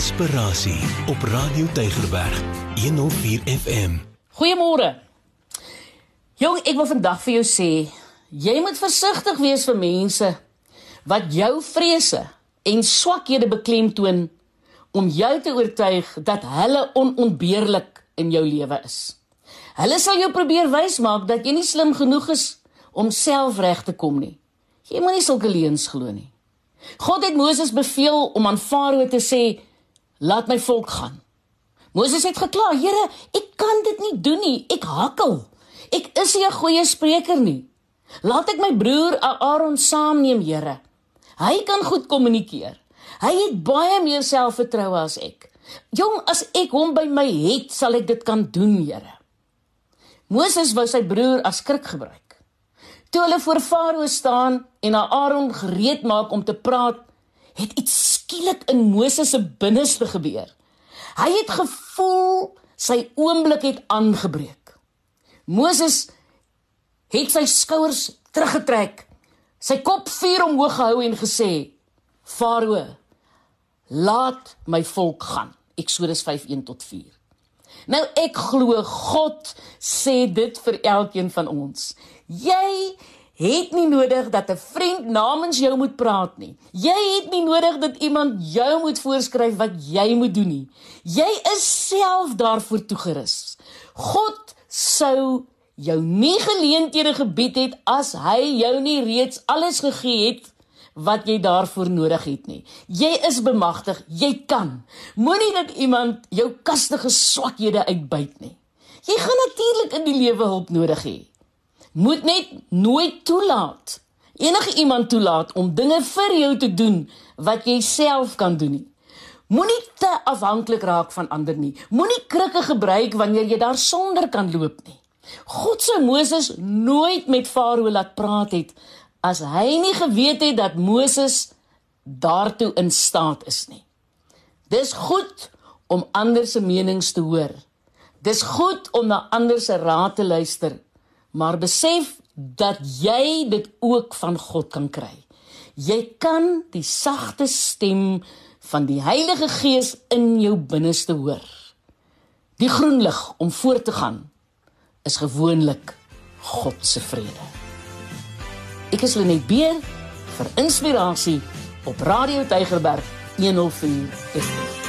Inspirasie op Radio Tygerberg 104 FM. Goeiemôre. Jong, ek wil vandag vir jou sê, jy moet versigtig wees vir mense wat jou vrese en swakhede beklemtoon om jou te oortuig dat hulle onontbeerlik in jou lewe is. Hulle sal jou probeer wys maak dat jy nie slim genoeg is om self reg te kom nie. Jy moenie sulke leuns glo nie. God het Moses beveel om aan Farao te sê: "Laat my volk gaan." Moses het gekla: "Here, ek kan dit nie doen nie. Ek hakkel. Ek is nie 'n goeie spreker nie. Laat ek my broer Aaron saamneem, Here. Hy kan goed kommunikeer. Hy het baie meer selfvertroue as ek. Jong, as ek hom by my het, sal ek dit kan doen, Here." Moses wou sy broer as skrik gebruik. Toe hulle voor Farao staan en na Aaron gereed maak om te praat, het iets skielik in Moses se binneste gebeur. Hy het gevoel sy oomblik het aangebreek. Moses het sy skouers teruggetrek, sy kop vuur omhoog gehou en gesê: "Farao, laat my volk gaan." Eksodus 5:1 tot 4. Nou ek glo God sê dit vir elkeen van ons. Jy het nie nodig dat 'n vriend namens jou moet praat nie. Jy het nie nodig dat iemand jou moet voorskryf wat jy moet doen nie. Jy is self daarvoor toegerus. God sou jou nie geleenthede gebied het as hy jou nie reeds alles gegee het wat jy daarvoor nodig het nie. Jy is bemagtig, jy kan. Moenie dat iemand jou kastige swakhede uitbuit nie. Jy gaan natuurlik in die lewe hulp nodig hê moet net nooit toelaat enige iemand toelaat om dinge vir jou te doen wat jy self kan doen nie. Moenie te afhanklik raak van ander nie. Moenie krikke gebruik wanneer jy daar sonder kan loop nie. God sou Moses nooit met Farao laat praat het as hy nie geweet het dat Moses daartoe in staat is nie. Dis goed om ander se menings te hoor. Dis goed om na ander se raad te luister maar besef dat jy dit ook van God kan kry. Jy kan die sagte stem van die Heilige Gees in jou binneste hoor. Die groen lig om voort te gaan is gewoonlik God se vrede. Ek is Lenet Beer vir inspirasie op Radio Tygerberg 104 FM.